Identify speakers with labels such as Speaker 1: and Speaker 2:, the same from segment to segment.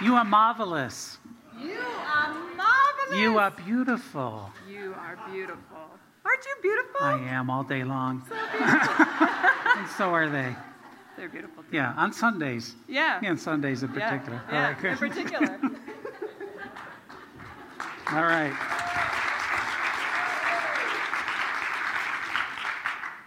Speaker 1: You are marvelous.
Speaker 2: You are marvelous.
Speaker 1: You are beautiful.
Speaker 2: You are beautiful. Aren't you beautiful?
Speaker 1: I am all day long.
Speaker 2: So beautiful.
Speaker 1: and so are they.
Speaker 2: They're beautiful. Too.
Speaker 1: Yeah, on Sundays.
Speaker 2: Yeah.
Speaker 1: Yeah, on Sundays in particular.
Speaker 2: Yeah,
Speaker 1: All right,
Speaker 2: yeah in particular.
Speaker 1: All right.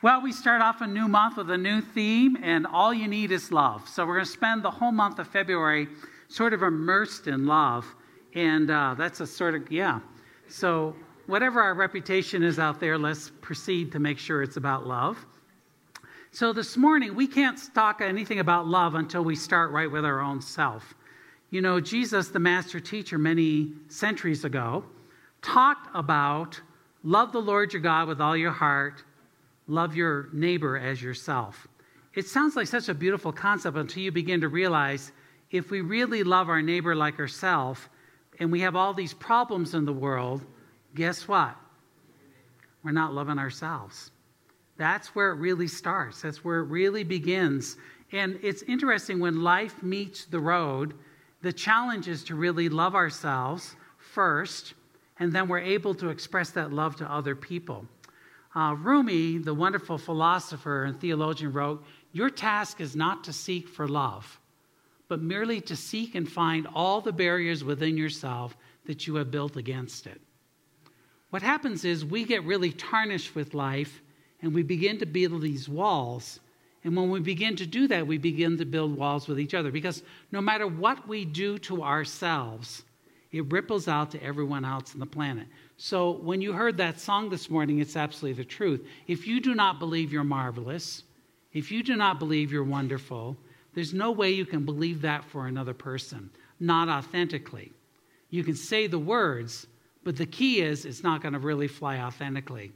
Speaker 1: Well, we start off a new month with a new theme, and all you need is love. So we're going to spend the whole month of February sort of immersed in love. And uh, that's a sort of, yeah. So whatever our reputation is out there, let's proceed to make sure it's about love. So this morning, we can't talk anything about love until we start right with our own self. You know, Jesus, the master teacher, many centuries ago, talked about love the Lord your God with all your heart, love your neighbor as yourself. It sounds like such a beautiful concept until you begin to realize if we really love our neighbor like ourselves and we have all these problems in the world, guess what? We're not loving ourselves. That's where it really starts. That's where it really begins. And it's interesting when life meets the road, the challenge is to really love ourselves first, and then we're able to express that love to other people. Uh, Rumi, the wonderful philosopher and theologian, wrote Your task is not to seek for love, but merely to seek and find all the barriers within yourself that you have built against it. What happens is we get really tarnished with life and we begin to build these walls. And when we begin to do that, we begin to build walls with each other because no matter what we do to ourselves, it ripples out to everyone else on the planet. So when you heard that song this morning, it's absolutely the truth. If you do not believe you're marvelous, if you do not believe you're wonderful, there's no way you can believe that for another person, not authentically. You can say the words, but the key is it's not going to really fly authentically.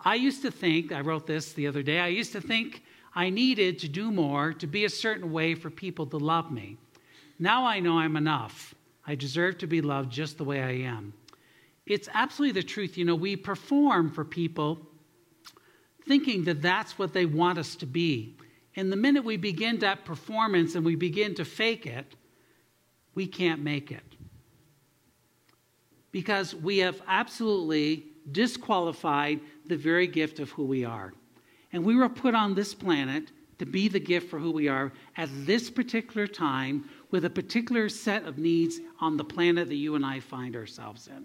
Speaker 1: I used to think, I wrote this the other day, I used to think I needed to do more to be a certain way for people to love me. Now I know I'm enough. I deserve to be loved just the way I am. It's absolutely the truth. You know, we perform for people thinking that that's what they want us to be. And the minute we begin that performance and we begin to fake it, we can't make it. Because we have absolutely disqualified the very gift of who we are. And we were put on this planet to be the gift for who we are at this particular time with a particular set of needs on the planet that you and I find ourselves in.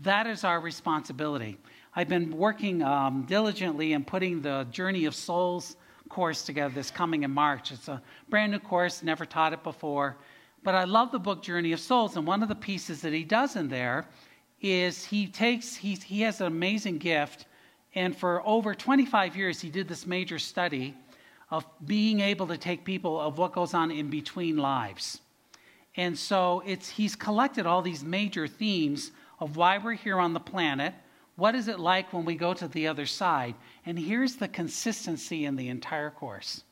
Speaker 1: That is our responsibility. I've been working um, diligently in putting the Journey of Souls course together this coming in March. It's a brand new course, never taught it before. But I love the book Journey of Souls, and one of the pieces that he does in there is he takes, he, he has an amazing gift, and for over 25 years, he did this major study of being able to take people of what goes on in between lives. And so it's, he's collected all these major themes of why we're here on the planet. What is it like when we go to the other side? And here's the consistency in the entire course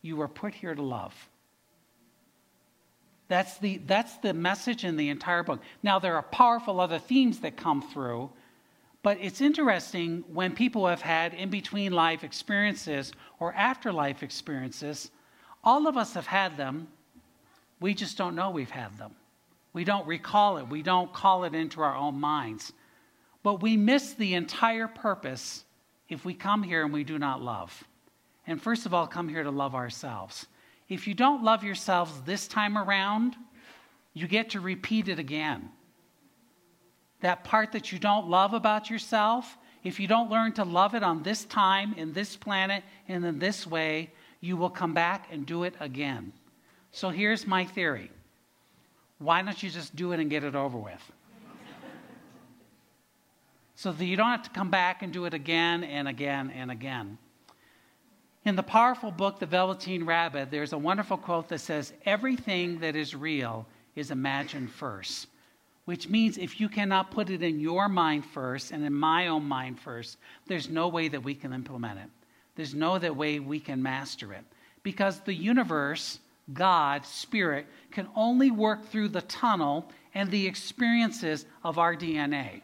Speaker 1: you were put here to love. That's the, that's the message in the entire book. Now, there are powerful other themes that come through, but it's interesting when people have had in between life experiences or afterlife experiences, all of us have had them. We just don't know we've had them. We don't recall it. We don't call it into our own minds. But we miss the entire purpose if we come here and we do not love. And first of all, come here to love ourselves. If you don't love yourselves this time around, you get to repeat it again. That part that you don't love about yourself, if you don't learn to love it on this time, in this planet, and in this way, you will come back and do it again. So here's my theory why don't you just do it and get it over with? So that you don't have to come back and do it again and again and again. In the powerful book, The Velveteen Rabbit, there's a wonderful quote that says, Everything that is real is imagined first. Which means if you cannot put it in your mind first and in my own mind first, there's no way that we can implement it. There's no that way we can master it. Because the universe, God, Spirit, can only work through the tunnel and the experiences of our DNA,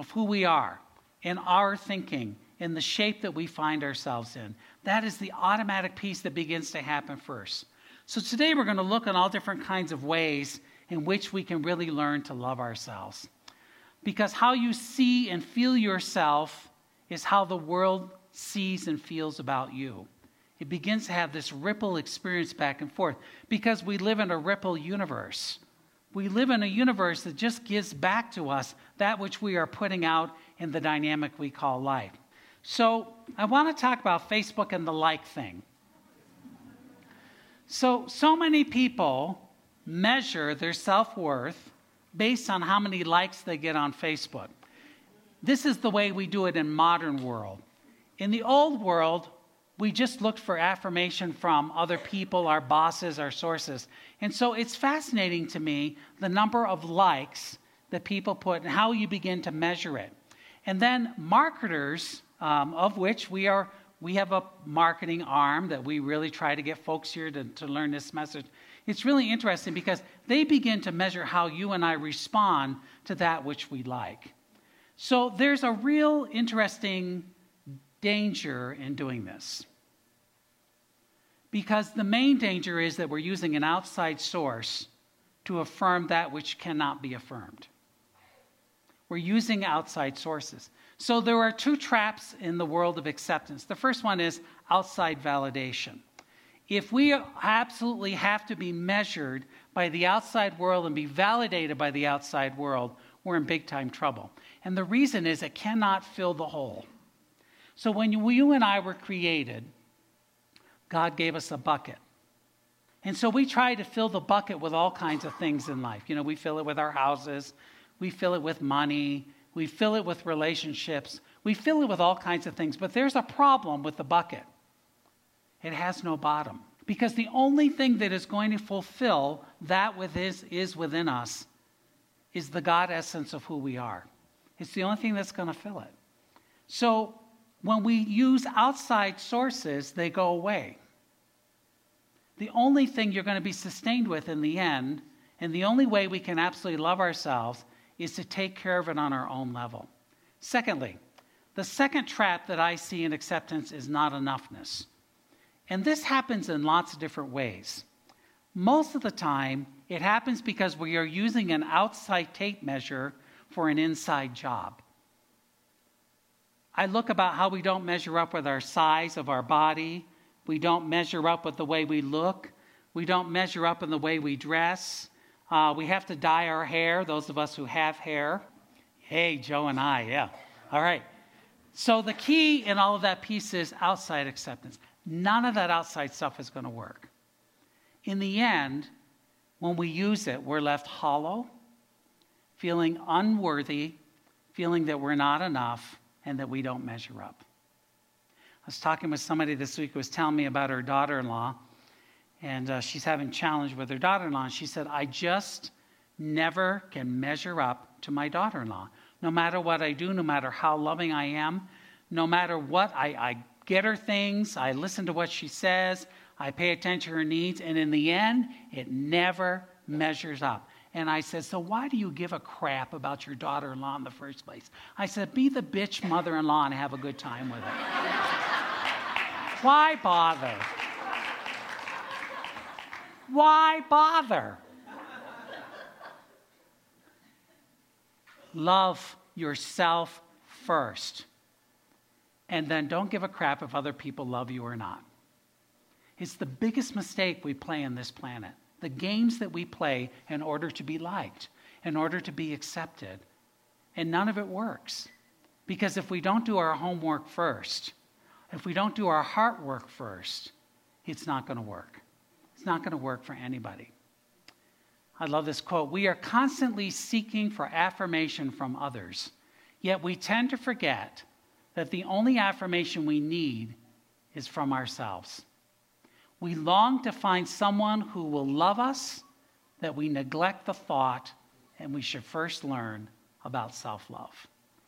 Speaker 1: of who we are, in our thinking, in the shape that we find ourselves in. That is the automatic piece that begins to happen first. So today we're going to look at all different kinds of ways in which we can really learn to love ourselves. Because how you see and feel yourself is how the world sees and feels about you. It begins to have this ripple experience back and forth because we live in a ripple universe. We live in a universe that just gives back to us that which we are putting out in the dynamic we call life. So, I want to talk about Facebook and the like thing. So, so many people measure their self worth based on how many likes they get on Facebook. This is the way we do it in modern world. In the old world, we just looked for affirmation from other people, our bosses, our sources. And so it's fascinating to me the number of likes that people put and how you begin to measure it. And then marketers, um, of which we are, we have a marketing arm that we really try to get folks here to, to learn this message. It's really interesting because they begin to measure how you and I respond to that which we like. So there's a real interesting danger in doing this. Because the main danger is that we're using an outside source to affirm that which cannot be affirmed. We're using outside sources. So there are two traps in the world of acceptance. The first one is outside validation. If we absolutely have to be measured by the outside world and be validated by the outside world, we're in big time trouble. And the reason is it cannot fill the hole. So when you and I were created, God gave us a bucket. And so we try to fill the bucket with all kinds of things in life. You know, we fill it with our houses, we fill it with money, we fill it with relationships, we fill it with all kinds of things. But there's a problem with the bucket it has no bottom. Because the only thing that is going to fulfill that which is, is within us is the God essence of who we are. It's the only thing that's going to fill it. So when we use outside sources, they go away. The only thing you're going to be sustained with in the end, and the only way we can absolutely love ourselves, is to take care of it on our own level. Secondly, the second trap that I see in acceptance is not enoughness. And this happens in lots of different ways. Most of the time, it happens because we are using an outside tape measure for an inside job. I look about how we don't measure up with our size of our body. We don't measure up with the way we look. We don't measure up in the way we dress. Uh, we have to dye our hair, those of us who have hair. Hey, Joe and I, yeah. All right. So the key in all of that piece is outside acceptance. None of that outside stuff is going to work. In the end, when we use it, we're left hollow, feeling unworthy, feeling that we're not enough, and that we don't measure up. I was talking with somebody this week who was telling me about her daughter in law, and uh, she's having challenge with her daughter in law. And she said, I just never can measure up to my daughter in law. No matter what I do, no matter how loving I am, no matter what, I, I get her things, I listen to what she says, I pay attention to her needs, and in the end, it never measures up. And I said, So why do you give a crap about your daughter in law in the first place? I said, Be the bitch mother in law and have a good time with her. why bother? Why bother? Love yourself first. And then don't give a crap if other people love you or not. It's the biggest mistake we play on this planet the games that we play in order to be liked, in order to be accepted. And none of it works. Because if we don't do our homework first, if we don't do our heart work first, it's not going to work. It's not going to work for anybody. I love this quote We are constantly seeking for affirmation from others, yet we tend to forget that the only affirmation we need is from ourselves. We long to find someone who will love us, that we neglect the thought, and we should first learn about self love.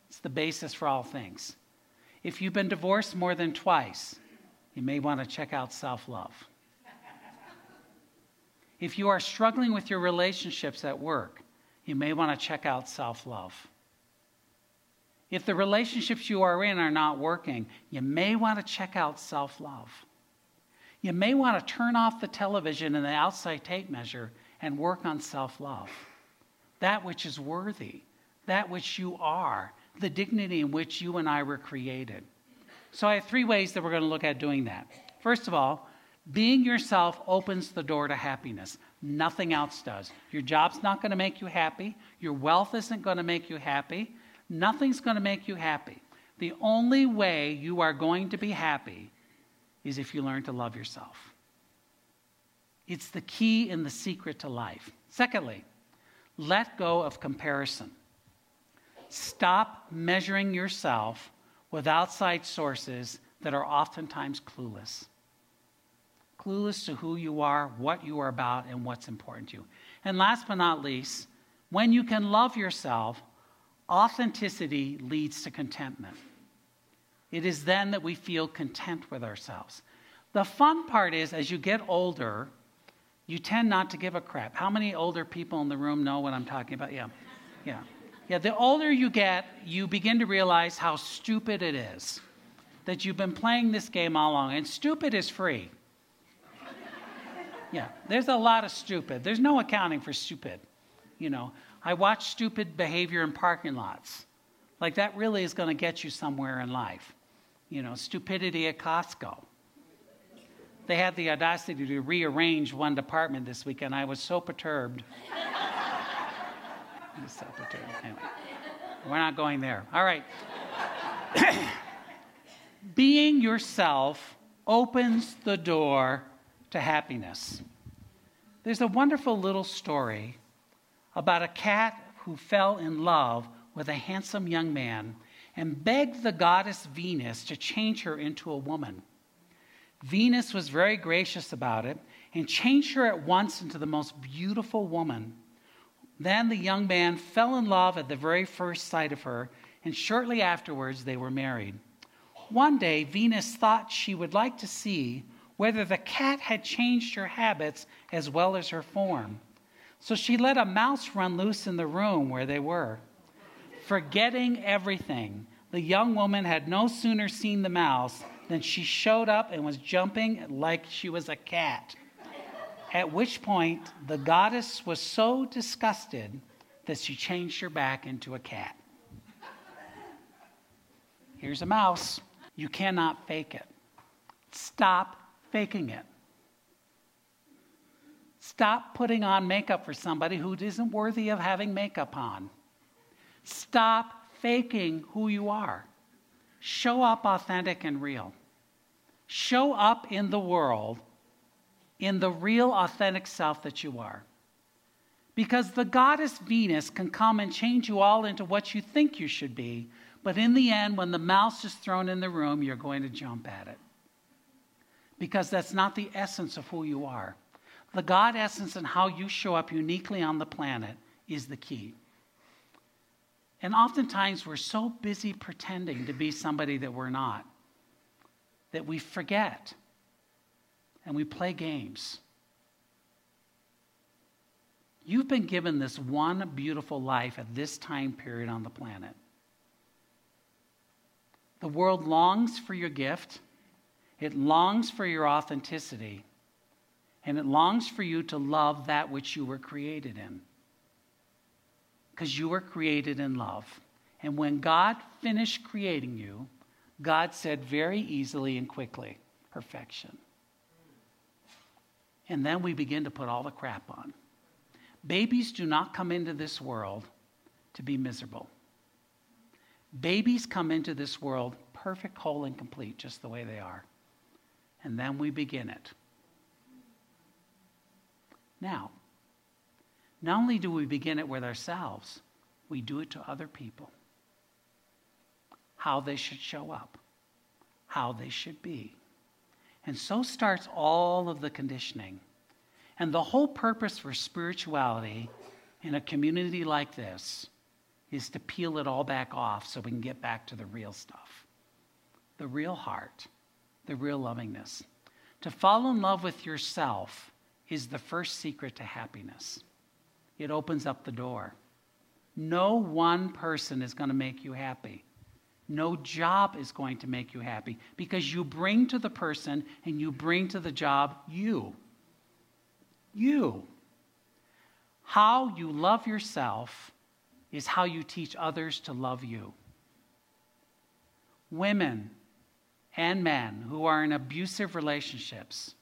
Speaker 1: It's the basis for all things. If you've been divorced more than twice, you may want to check out self love. If you are struggling with your relationships at work, you may want to check out self love. If the relationships you are in are not working, you may want to check out self love. You may want to turn off the television and the outside tape measure and work on self love. That which is worthy, that which you are, the dignity in which you and I were created. So I have three ways that we're going to look at doing that. First of all, being yourself opens the door to happiness. Nothing else does. Your job's not going to make you happy. Your wealth isn't going to make you happy. Nothing's going to make you happy. The only way you are going to be happy is if you learn to love yourself. It's the key and the secret to life. Secondly, let go of comparison. Stop measuring yourself with outside sources that are oftentimes clueless. Clueless to who you are, what you are about, and what's important to you. And last but not least, when you can love yourself, authenticity leads to contentment. It is then that we feel content with ourselves. The fun part is, as you get older, you tend not to give a crap. How many older people in the room know what I'm talking about? Yeah. Yeah. Yeah, the older you get, you begin to realize how stupid it is that you've been playing this game all along. And stupid is free. Yeah, there's a lot of stupid. There's no accounting for stupid. You know, I watch stupid behavior in parking lots. Like that really is going to get you somewhere in life. You know, stupidity at Costco. They had the audacity to rearrange one department this weekend. I was so perturbed. so perturbed. Anyway, we're not going there. All right. Being yourself opens the door to happiness. There's a wonderful little story about a cat who fell in love with a handsome young man and begged the goddess Venus to change her into a woman. Venus was very gracious about it and changed her at once into the most beautiful woman. Then the young man fell in love at the very first sight of her, and shortly afterwards they were married. One day, Venus thought she would like to see whether the cat had changed her habits as well as her form. So she let a mouse run loose in the room where they were. Forgetting everything, the young woman had no sooner seen the mouse than she showed up and was jumping like she was a cat. At which point, the goddess was so disgusted that she changed her back into a cat. Here's a mouse. You cannot fake it. Stop faking it. Stop putting on makeup for somebody who isn't worthy of having makeup on. Stop faking who you are. Show up authentic and real. Show up in the world in the real, authentic self that you are. Because the goddess Venus can come and change you all into what you think you should be, but in the end, when the mouse is thrown in the room, you're going to jump at it. Because that's not the essence of who you are. The God essence and how you show up uniquely on the planet is the key. And oftentimes we're so busy pretending to be somebody that we're not that we forget and we play games. You've been given this one beautiful life at this time period on the planet. The world longs for your gift, it longs for your authenticity. And it longs for you to love that which you were created in. Because you were created in love. And when God finished creating you, God said very easily and quickly, perfection. And then we begin to put all the crap on. Babies do not come into this world to be miserable. Babies come into this world perfect, whole, and complete, just the way they are. And then we begin it. Now, not only do we begin it with ourselves, we do it to other people. How they should show up, how they should be. And so starts all of the conditioning. And the whole purpose for spirituality in a community like this is to peel it all back off so we can get back to the real stuff the real heart, the real lovingness. To fall in love with yourself is the first secret to happiness. It opens up the door. No one person is going to make you happy. No job is going to make you happy because you bring to the person and you bring to the job you. You. How you love yourself is how you teach others to love you. Women and men who are in abusive relationships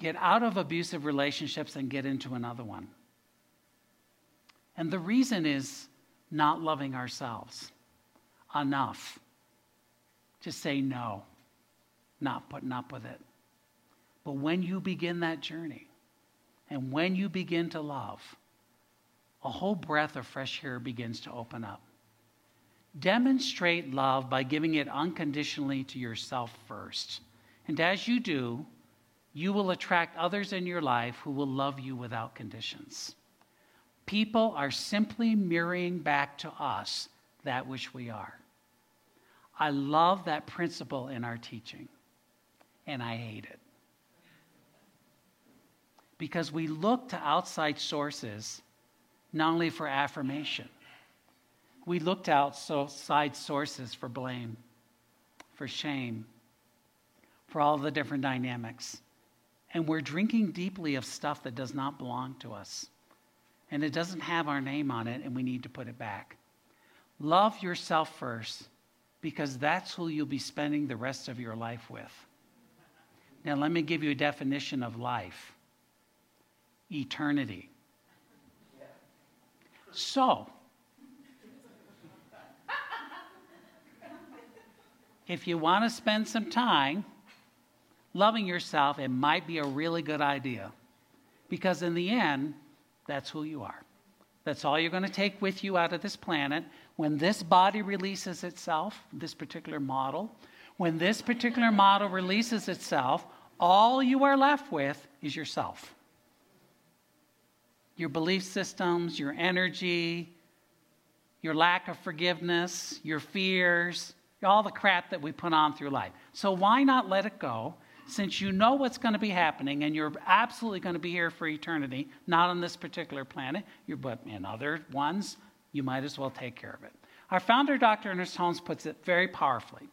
Speaker 1: get out of abusive relationships and get into another one. And the reason is not loving ourselves enough to say no, not putting up with it. But when you begin that journey and when you begin to love, a whole breath of fresh air begins to open up. Demonstrate love by giving it unconditionally to yourself first. And as you do, you will attract others in your life who will love you without conditions. People are simply mirroring back to us that which we are. I love that principle in our teaching, and I hate it. Because we look to outside sources not only for affirmation, we look to outside sources for blame, for shame, for all the different dynamics. And we're drinking deeply of stuff that does not belong to us. And it doesn't have our name on it, and we need to put it back. Love yourself first, because that's who you'll be spending the rest of your life with. Now, let me give you a definition of life eternity. So, if you want to spend some time loving yourself, it might be a really good idea. Because in the end, that's who you are. That's all you're going to take with you out of this planet. When this body releases itself, this particular model, when this particular model releases itself, all you are left with is yourself. Your belief systems, your energy, your lack of forgiveness, your fears, all the crap that we put on through life. So why not let it go since you know what's going to be happening and you're absolutely going to be here for eternity, not on this particular planet, but in other ones, you might as well take care of it. Our founder, Dr. Ernest Holmes, puts it very powerfully.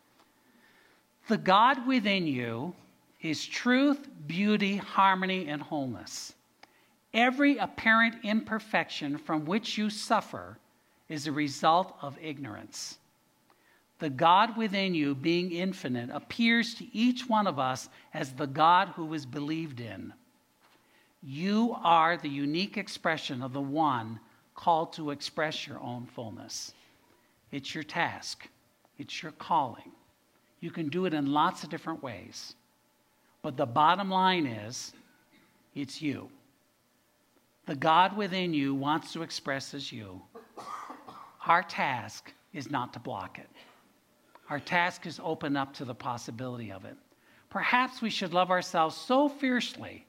Speaker 1: The God within you is truth, beauty, harmony, and wholeness. Every apparent imperfection from which you suffer is a result of ignorance. The God within you, being infinite, appears to each one of us as the God who is believed in. You are the unique expression of the one called to express your own fullness. It's your task, it's your calling. You can do it in lots of different ways. But the bottom line is it's you. The God within you wants to express as you. Our task is not to block it. Our task is open up to the possibility of it. Perhaps we should love ourselves so fiercely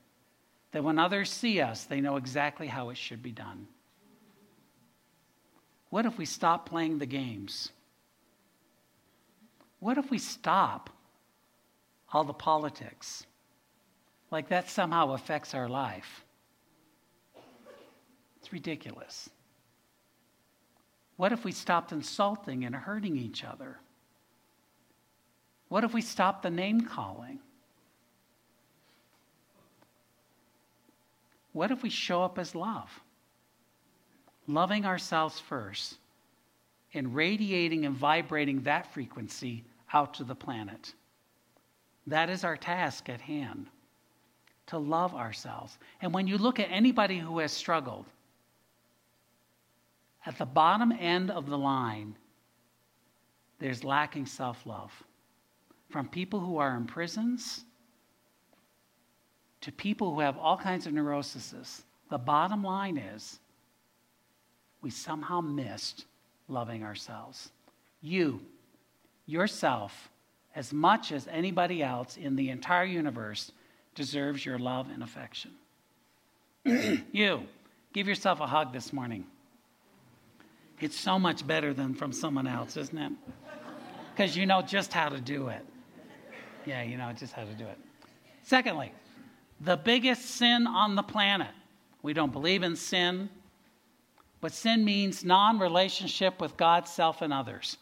Speaker 1: that when others see us, they know exactly how it should be done. What if we stop playing the games? What if we stop all the politics? Like that somehow affects our life. It's ridiculous. What if we stopped insulting and hurting each other? What if we stop the name calling? What if we show up as love? Loving ourselves first and radiating and vibrating that frequency out to the planet. That is our task at hand to love ourselves. And when you look at anybody who has struggled, at the bottom end of the line, there's lacking self love from people who are in prisons to people who have all kinds of neuroses. The bottom line is we somehow missed loving ourselves. You, yourself, as much as anybody else in the entire universe, deserves your love and affection. you, give yourself a hug this morning. It's so much better than from someone else, isn't it? Because you know just how to do it. Yeah, you know just how to do it. Secondly, the biggest sin on the planet. We don't believe in sin, but sin means non relationship with God, self, and others.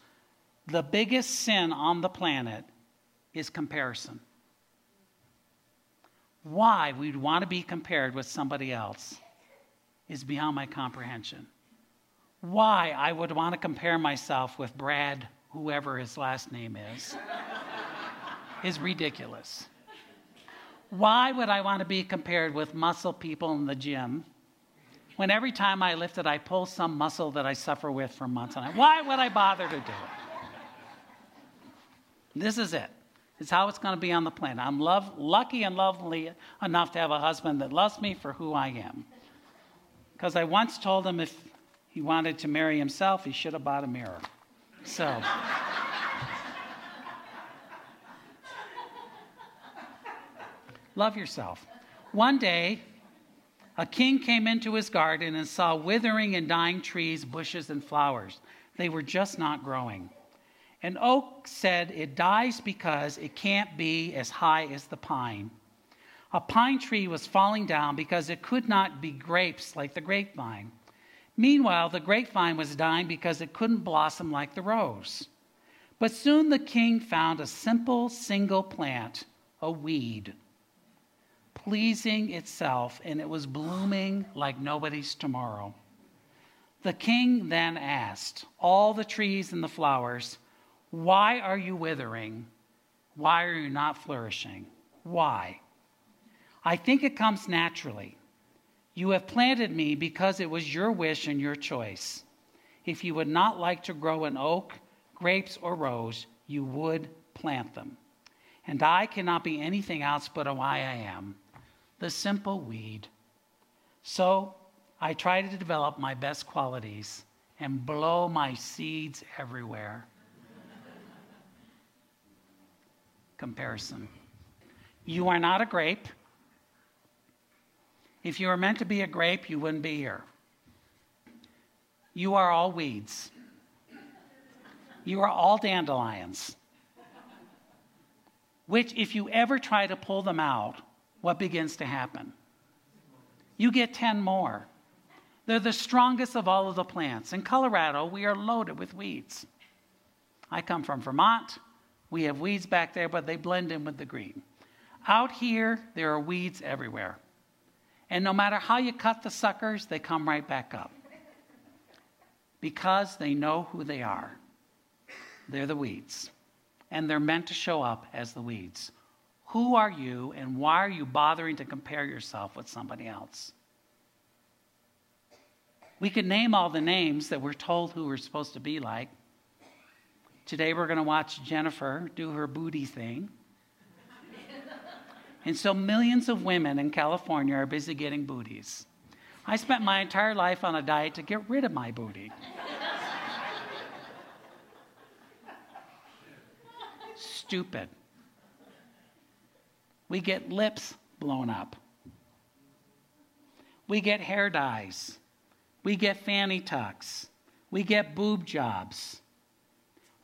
Speaker 1: The biggest sin on the planet is comparison. Why we'd want to be compared with somebody else is beyond my comprehension. Why I would want to compare myself with Brad, whoever his last name is, is ridiculous. Why would I want to be compared with muscle people in the gym when every time I lift it, I pull some muscle that I suffer with for months? And I, why would I bother to do it? This is it. It's how it's going to be on the planet. I'm love, lucky and lovely enough to have a husband that loves me for who I am. Because I once told him if he wanted to marry himself, he should have bought a mirror. So. Love yourself. One day, a king came into his garden and saw withering and dying trees, bushes, and flowers. They were just not growing. An oak said it dies because it can't be as high as the pine. A pine tree was falling down because it could not be grapes like the grapevine. Meanwhile, the grapevine was dying because it couldn't blossom like the rose. But soon the king found a simple single plant, a weed, pleasing itself, and it was blooming like nobody's tomorrow. The king then asked all the trees and the flowers, why are you withering? Why are you not flourishing? Why? I think it comes naturally. You have planted me because it was your wish and your choice. If you would not like to grow an oak, grapes, or rose, you would plant them. And I cannot be anything else but why I am the simple weed. So I try to develop my best qualities and blow my seeds everywhere. comparison. You are not a grape. If you were meant to be a grape, you wouldn't be here. You are all weeds. You are all dandelions. Which, if you ever try to pull them out, what begins to happen? You get 10 more. They're the strongest of all of the plants. In Colorado, we are loaded with weeds. I come from Vermont. We have weeds back there, but they blend in with the green. Out here, there are weeds everywhere. And no matter how you cut the suckers, they come right back up. Because they know who they are. They're the weeds. And they're meant to show up as the weeds. Who are you, and why are you bothering to compare yourself with somebody else? We could name all the names that we're told who we're supposed to be like. Today we're going to watch Jennifer do her booty thing. and so millions of women in California are busy getting booties. I spent my entire life on a diet to get rid of my booty. Stupid. We get lips blown up. We get hair dyes. We get fanny tucks. We get boob jobs.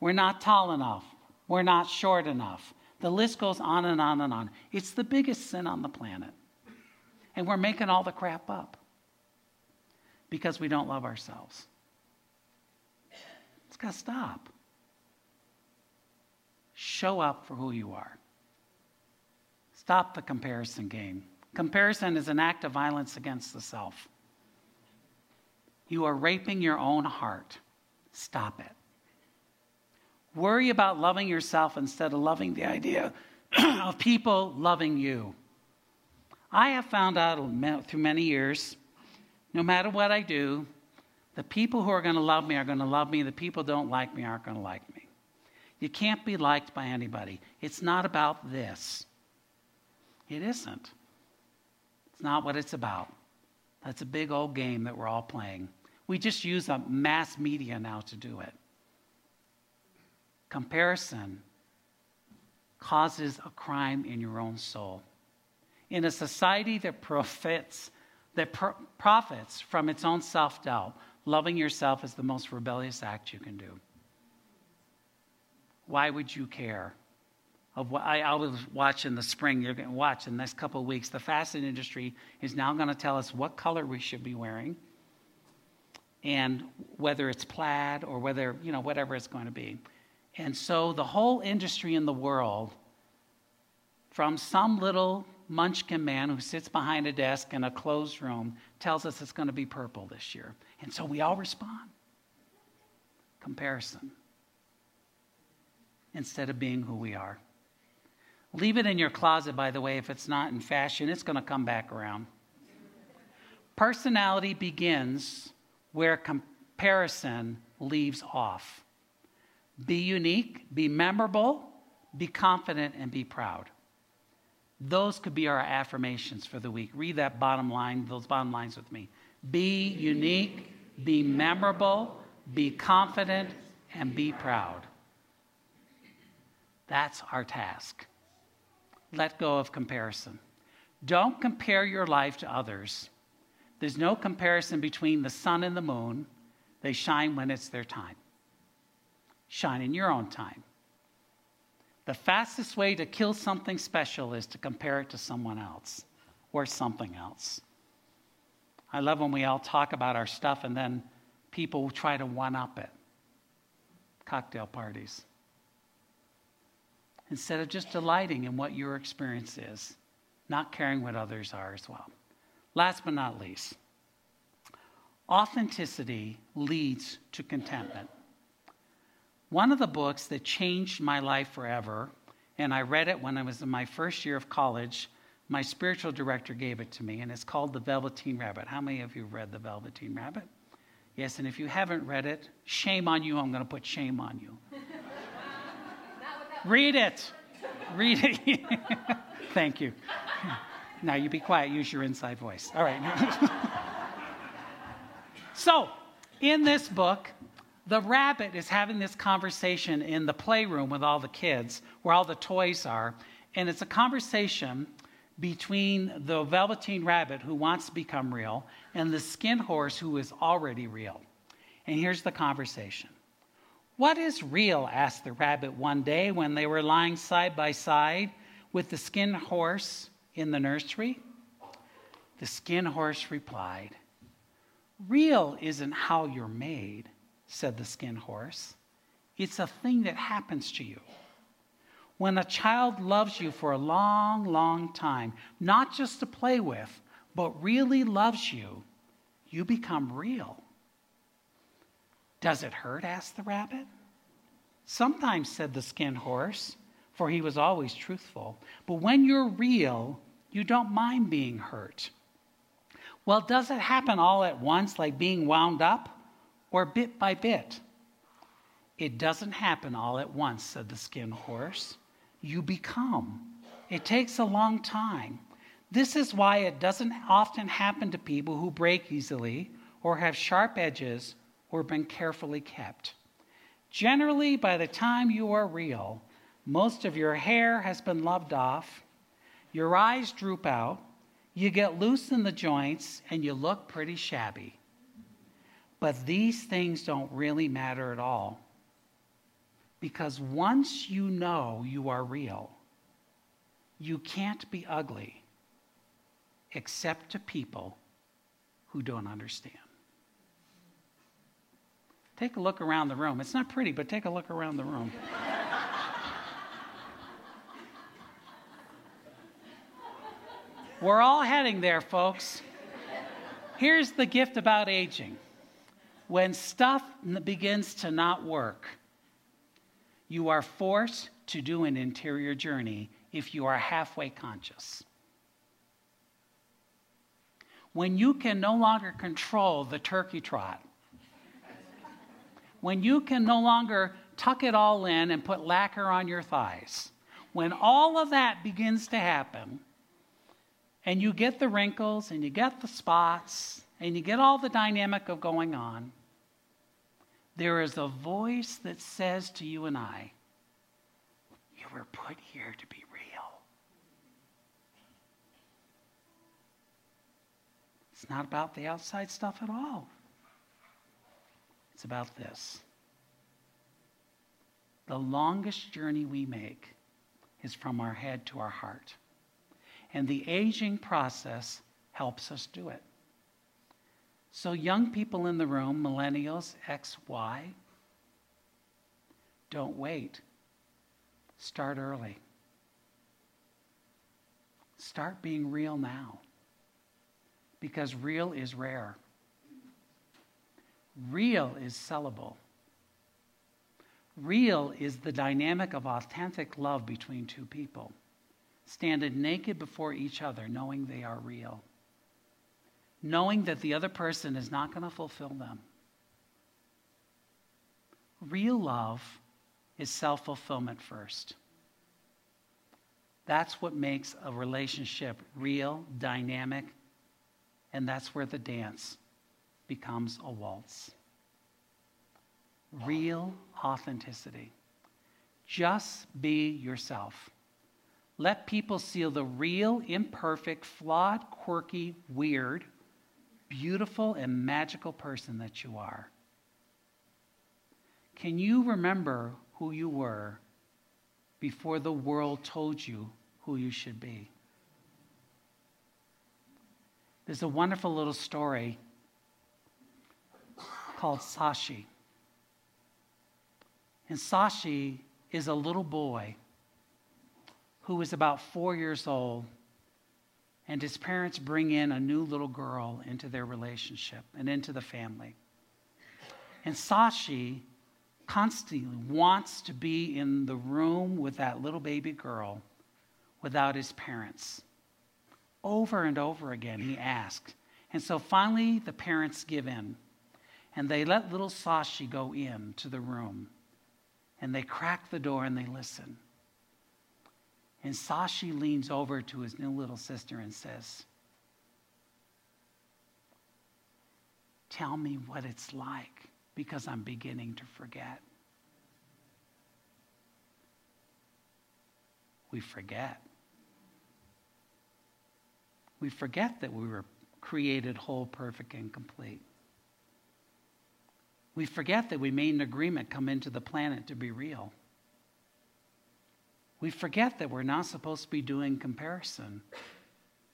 Speaker 1: We're not tall enough. We're not short enough. The list goes on and on and on. It's the biggest sin on the planet. And we're making all the crap up because we don't love ourselves. It's got to stop. Show up for who you are. Stop the comparison game. Comparison is an act of violence against the self. You are raping your own heart. Stop it. Worry about loving yourself instead of loving the idea of people loving you. I have found out through many years, no matter what I do, the people who are going to love me are going to love me. The people who don't like me aren't going to like me. You can't be liked by anybody. It's not about this. It isn't. It's not what it's about. That's a big old game that we're all playing. We just use a mass media now to do it. Comparison causes a crime in your own soul. In a society that profits, that pro- profits from its own self doubt, loving yourself is the most rebellious act you can do. Why would you care? Of what I, I was watching the spring, you're going to watch in the next couple of weeks. The fashion industry is now going to tell us what color we should be wearing and whether it's plaid or whether, you know, whatever it's going to be. And so the whole industry in the world, from some little munchkin man who sits behind a desk in a closed room, tells us it's going to be purple this year. And so we all respond. Comparison. Instead of being who we are. Leave it in your closet, by the way, if it's not in fashion, it's going to come back around. Personality begins where comparison leaves off. Be unique, be memorable, be confident, and be proud. Those could be our affirmations for the week. Read that bottom line, those bottom lines with me. Be unique, be memorable, be confident, and be proud. That's our task. Let go of comparison. Don't compare your life to others. There's no comparison between the sun and the moon. They shine when it's their time. Shine in your own time. The fastest way to kill something special is to compare it to someone else or something else. I love when we all talk about our stuff and then people try to one up it. Cocktail parties. Instead of just delighting in what your experience is, not caring what others are as well. Last but not least, authenticity leads to contentment. One of the books that changed my life forever, and I read it when I was in my first year of college. My spiritual director gave it to me, and it's called The Velveteen Rabbit. How many of you read The Velveteen Rabbit? Yes, and if you haven't read it, shame on you. I'm going to put shame on you. Read it. Read it. Thank you. Now you be quiet, use your inside voice. All right. so, in this book, the rabbit is having this conversation in the playroom with all the kids, where all the toys are. And it's a conversation between the velveteen rabbit who wants to become real and the skin horse who is already real. And here's the conversation What is real? asked the rabbit one day when they were lying side by side with the skin horse in the nursery. The skin horse replied, Real isn't how you're made said the skin horse. It's a thing that happens to you. When a child loves you for a long, long time, not just to play with, but really loves you, you become real. Does it hurt? asked the rabbit. Sometimes, said the skin horse, for he was always truthful. But when you're real, you don't mind being hurt. Well, does it happen all at once, like being wound up? or bit by bit. It doesn't happen all at once, said the skin horse. You become. It takes a long time. This is why it doesn't often happen to people who break easily or have sharp edges or been carefully kept. Generally, by the time you are real, most of your hair has been loved off, your eyes droop out, you get loose in the joints, and you look pretty shabby. But these things don't really matter at all. Because once you know you are real, you can't be ugly except to people who don't understand. Take a look around the room. It's not pretty, but take a look around the room. We're all heading there, folks. Here's the gift about aging when stuff begins to not work, you are forced to do an interior journey if you are halfway conscious. When you can no longer control the turkey trot, when you can no longer tuck it all in and put lacquer on your thighs, when all of that begins to happen, and you get the wrinkles and you get the spots and you get all the dynamic of going on, there is a voice that says to you and I, You were put here to be real. It's not about the outside stuff at all. It's about this. The longest journey we make is from our head to our heart. And the aging process helps us do it. So, young people in the room, millennials, X, Y, Don't wait. Start early. Start being real now. Because real is rare. Real is sellable. Real is the dynamic of authentic love between two people, standing naked before each other, knowing they are real, knowing that the other person is not going to fulfill them. Real love is self fulfillment first. That's what makes a relationship real, dynamic, and that's where the dance becomes a waltz. Real authenticity. Just be yourself. Let people see the real, imperfect, flawed, quirky, weird, beautiful, and magical person that you are. Can you remember who you were before the world told you who you should be? There's a wonderful little story called Sashi. And Sashi is a little boy who is about four years old, and his parents bring in a new little girl into their relationship and into the family. And Sashi constantly wants to be in the room with that little baby girl without his parents. Over and over again, he asks. And so finally, the parents give in. And they let little Sashi go in to the room. And they crack the door and they listen. And Sashi leans over to his new little sister and says, Tell me what it's like because I'm beginning to forget. We forget. We forget that we were created whole, perfect, and complete. We forget that we made an agreement come into the planet to be real. We forget that we're not supposed to be doing comparison,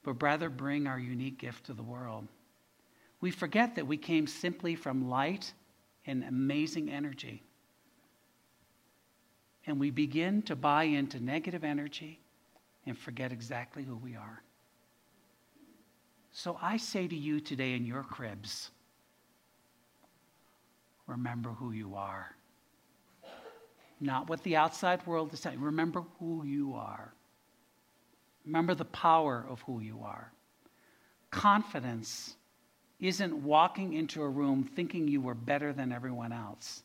Speaker 1: but rather bring our unique gift to the world. We forget that we came simply from light and amazing energy. And we begin to buy into negative energy and forget exactly who we are. So I say to you today in your cribs, remember who you are. Not what the outside world is saying. Remember who you are. Remember the power of who you are. Confidence isn't walking into a room thinking you were better than everyone else.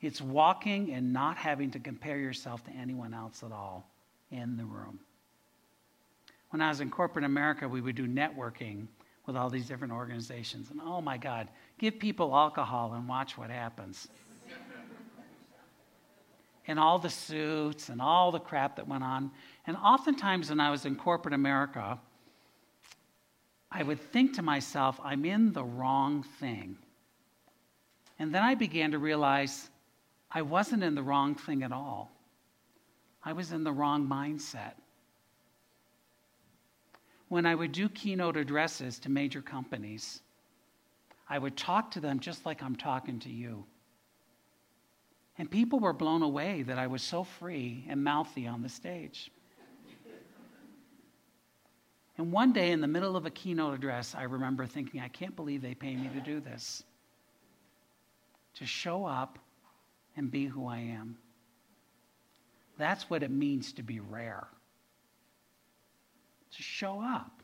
Speaker 1: It's walking and not having to compare yourself to anyone else at all in the room. When I was in corporate America, we would do networking with all these different organizations. And oh my God, give people alcohol and watch what happens. and all the suits and all the crap that went on. And oftentimes, when I was in corporate America, I would think to myself, I'm in the wrong thing. And then I began to realize I wasn't in the wrong thing at all. I was in the wrong mindset. When I would do keynote addresses to major companies, I would talk to them just like I'm talking to you. And people were blown away that I was so free and mouthy on the stage. And one day in the middle of a keynote address, I remember thinking, I can't believe they pay me to do this. To show up and be who I am. That's what it means to be rare. To show up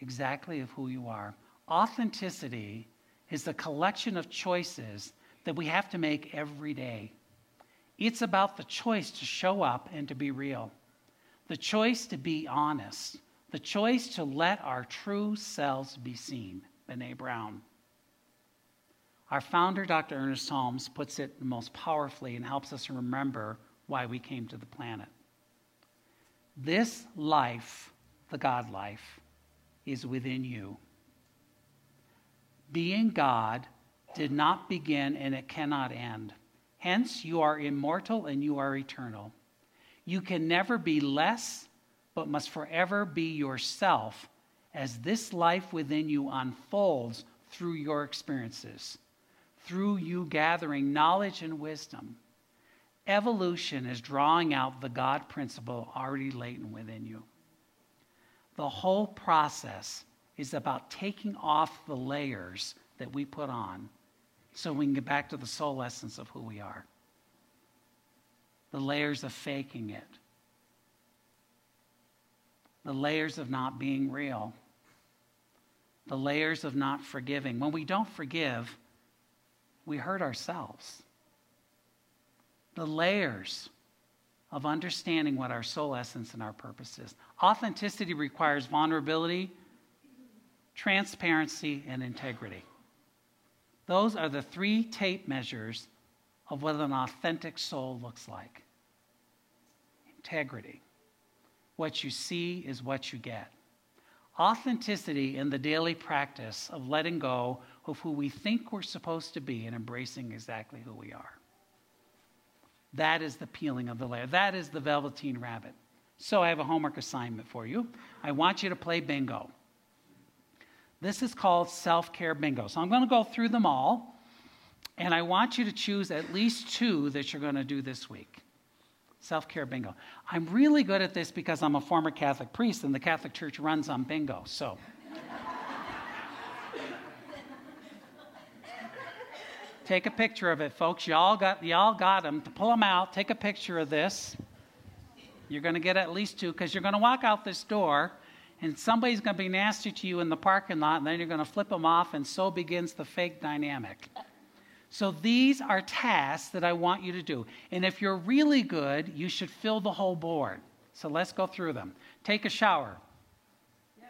Speaker 1: exactly of who you are. Authenticity is the collection of choices that we have to make every day. It's about the choice to show up and to be real, the choice to be honest the choice to let our true selves be seen. Brene Brown. Our founder, Dr. Ernest Holmes, puts it most powerfully and helps us remember why we came to the planet. This life, the God life, is within you. Being God did not begin and it cannot end. Hence, you are immortal and you are eternal. You can never be less but must forever be yourself as this life within you unfolds through your experiences, through you gathering knowledge and wisdom. Evolution is drawing out the God principle already latent within you. The whole process is about taking off the layers that we put on so we can get back to the soul essence of who we are. The layers of faking it, the layers of not being real, the layers of not forgiving. When we don't forgive, we hurt ourselves. The layers of understanding what our soul essence and our purpose is. Authenticity requires vulnerability, transparency, and integrity. Those are the three tape measures of what an authentic soul looks like. Integrity. What you see is what you get. Authenticity in the daily practice of letting go of who we think we're supposed to be and embracing exactly who we are. That is the peeling of the layer. That is the velveteen rabbit. So I have a homework assignment for you. I want you to play bingo. This is called self care bingo. So I'm going to go through them all, and I want you to choose at least two that you're going to do this week. Self care bingo. I'm really good at this because I'm a former Catholic priest, and the Catholic Church runs on bingo. So. Take a picture of it, folks. Y'all got, y'all got them. To pull them out, take a picture of this. You're going to get at least two because you're going to walk out this door and somebody's going to be nasty to you in the parking lot and then you're going to flip them off and so begins the fake dynamic. So these are tasks that I want you to do. And if you're really good, you should fill the whole board. So let's go through them. Take a shower.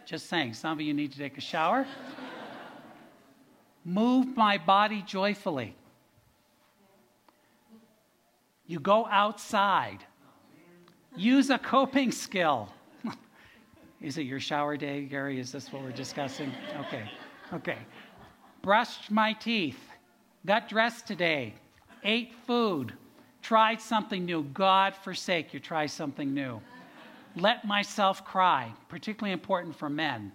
Speaker 1: Just saying, some of you need to take a shower. Move my body joyfully. You go outside. Use a coping skill. Is it your shower day, Gary? Is this what we're discussing? Okay. Okay. Brushed my teeth. Got dressed today. Ate food. Tried something new. God forsake you, try something new. Let myself cry, particularly important for men.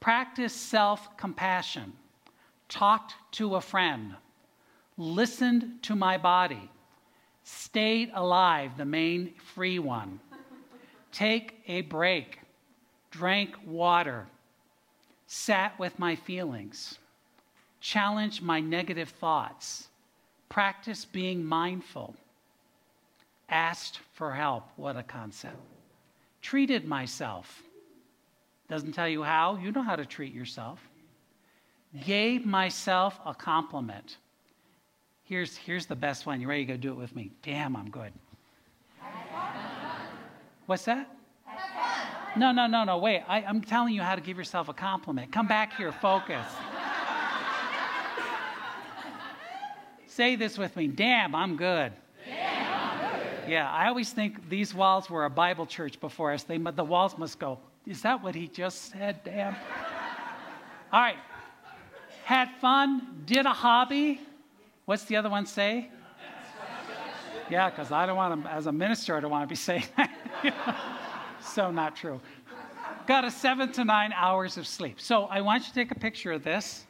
Speaker 1: Practice self compassion talked to a friend, listened to my body, stayed alive, the main free one, take a break, drank water, sat with my feelings, challenged my negative thoughts, practiced being mindful, asked for help. What a concept. Treated myself. Doesn't tell you how, you know how to treat yourself gave myself a compliment. Here's, here's the best one. You ready to go do it with me? Damn, I'm good. What's that? No, no, no, no. Wait. I, am telling you how to give yourself a compliment. Come back here, focus. Say this with me. Damn, I'm good. Yeah, I always think these walls were a Bible church before us. They, the walls must go, is that what he just said? Damn. All right, had fun, did a hobby. What's the other one say? Yeah, because I don't want to, as a minister, I don't want to be saying that. so not true. Got a seven to nine hours of sleep. So I want you to take a picture of this.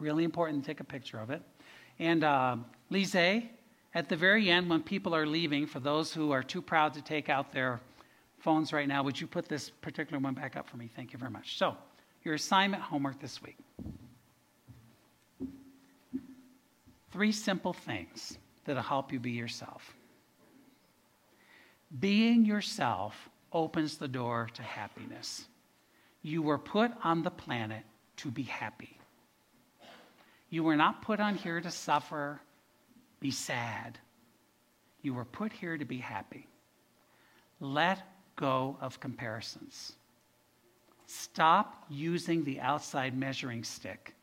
Speaker 1: Really important to take a picture of it. And uh, Lise, at the very end, when people are leaving, for those who are too proud to take out their phones right now, would you put this particular one back up for me? Thank you very much. So, your assignment homework this week. Three simple things that'll help you be yourself. Being yourself opens the door to happiness. You were put on the planet to be happy. You were not put on here to suffer, be sad. You were put here to be happy. Let go of comparisons. Stop using the outside measuring stick,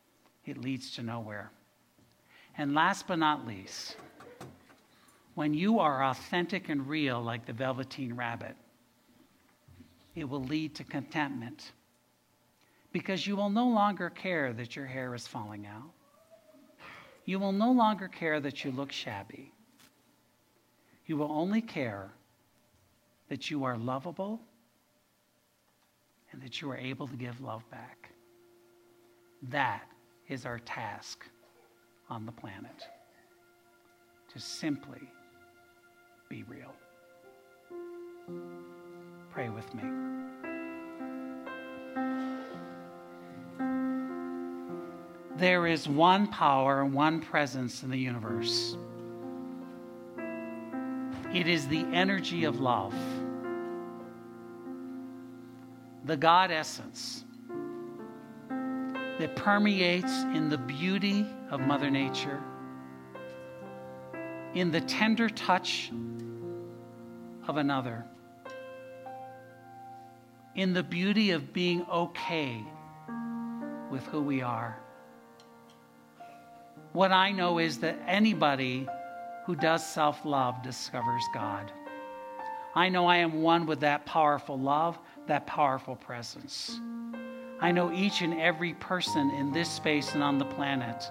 Speaker 1: it leads to nowhere. And last but not least, when you are authentic and real like the Velveteen Rabbit, it will lead to contentment because you will no longer care that your hair is falling out. You will no longer care that you look shabby. You will only care that you are lovable and that you are able to give love back. That is our task on the planet to simply be real. Pray with me. There is one power one presence in the universe. It is the energy of love, the God essence that permeates in the beauty of Mother Nature, in the tender touch of another, in the beauty of being okay with who we are. What I know is that anybody who does self love discovers God. I know I am one with that powerful love, that powerful presence. I know each and every person in this space and on the planet,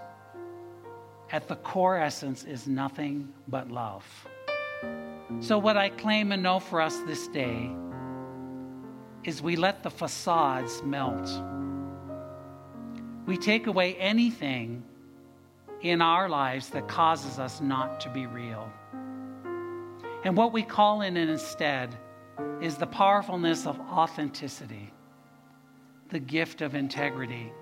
Speaker 1: at the core essence, is nothing but love. So, what I claim and know for us this day is we let the facades melt. We take away anything in our lives that causes us not to be real. And what we call in it instead is the powerfulness of authenticity, the gift of integrity.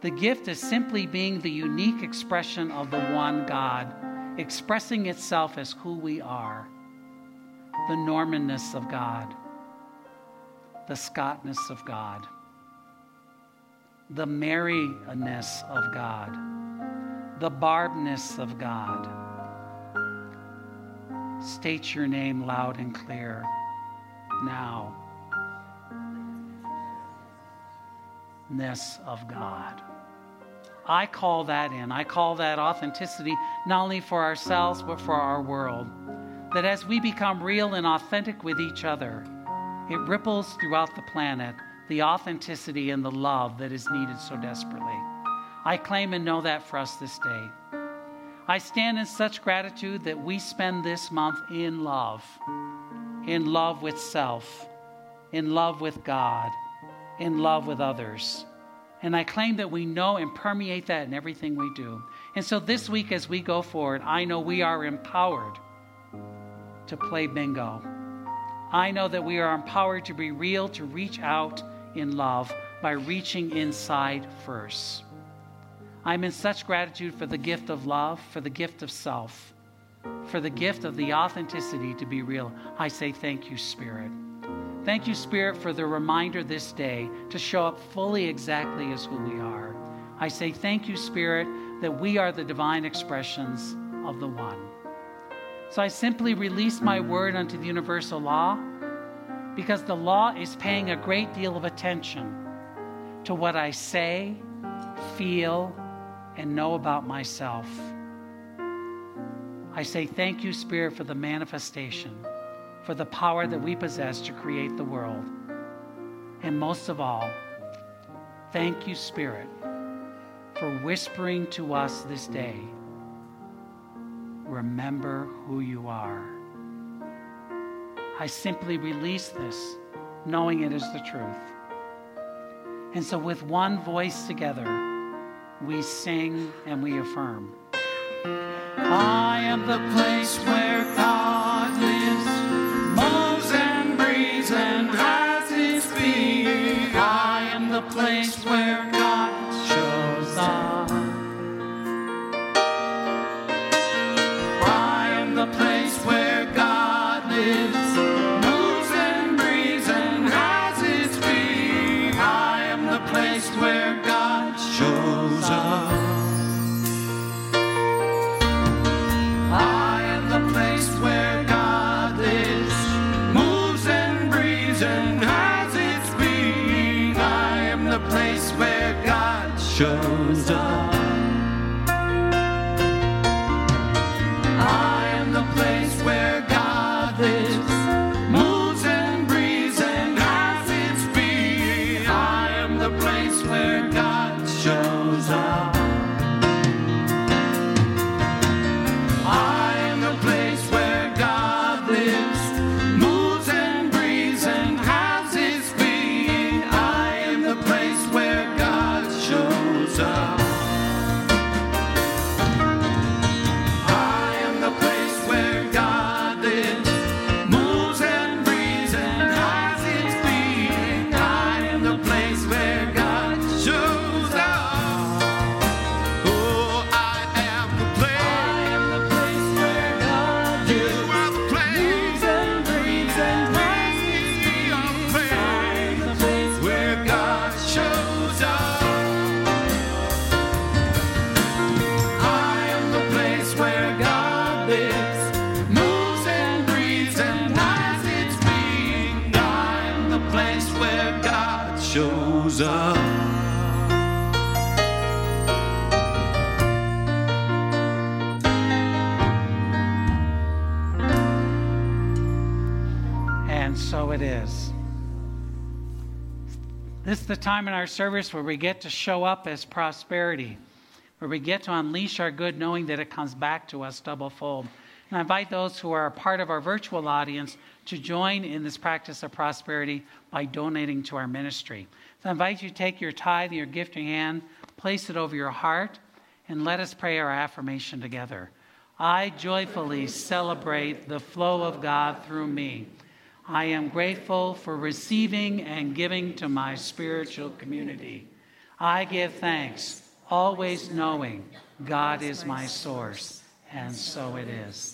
Speaker 1: The gift is simply being the unique expression of the one God, expressing itself as who we are, the Normanness of God, the Scottness of God, the Maryness of God the barbness of God. State your name loud and clear now. Ness of God. I call that in. I call that authenticity not only for ourselves, but for our world. That as we become real and authentic with each other, it ripples throughout the planet the authenticity and the love that is needed so desperately. I claim and know that for us this day. I stand in such gratitude that we spend this month in love, in love with self, in love with God, in love with others. And I claim that we know and permeate that in everything we do. And so this week, as we go forward, I know we are empowered to play bingo. I know that we are empowered to be real, to reach out in love by reaching inside first. I'm in such gratitude for the gift of love, for the gift of self, for the gift of the authenticity to be real. I say thank you, Spirit. Thank you, Spirit, for the reminder this day to show up fully exactly as who we are. I say thank you, Spirit, that we are the divine expressions of the One. So I simply release my word unto the universal law because the law is paying a great deal of attention to what I say, feel, and know about myself. I say thank you, Spirit, for the manifestation, for the power that we possess to create the world. And most of all, thank you, Spirit, for whispering to us this day remember who you are. I simply release this, knowing it is the truth. And so, with one voice together, we sing and we affirm. I am the place where God lives, moves and breathes and has his being. I am the place where This is the time in our service where we get to show up as prosperity, where we get to unleash our good knowing that it comes back to us double fold. And I invite those who are a part of our virtual audience to join in this practice of prosperity by donating to our ministry. So I invite you to take your tithe, your gift in your hand, place it over your heart, and let us pray our affirmation together. I joyfully celebrate the flow of God through me. I am grateful for receiving and giving to my spiritual community. I give thanks, always knowing God is my source, and so it is.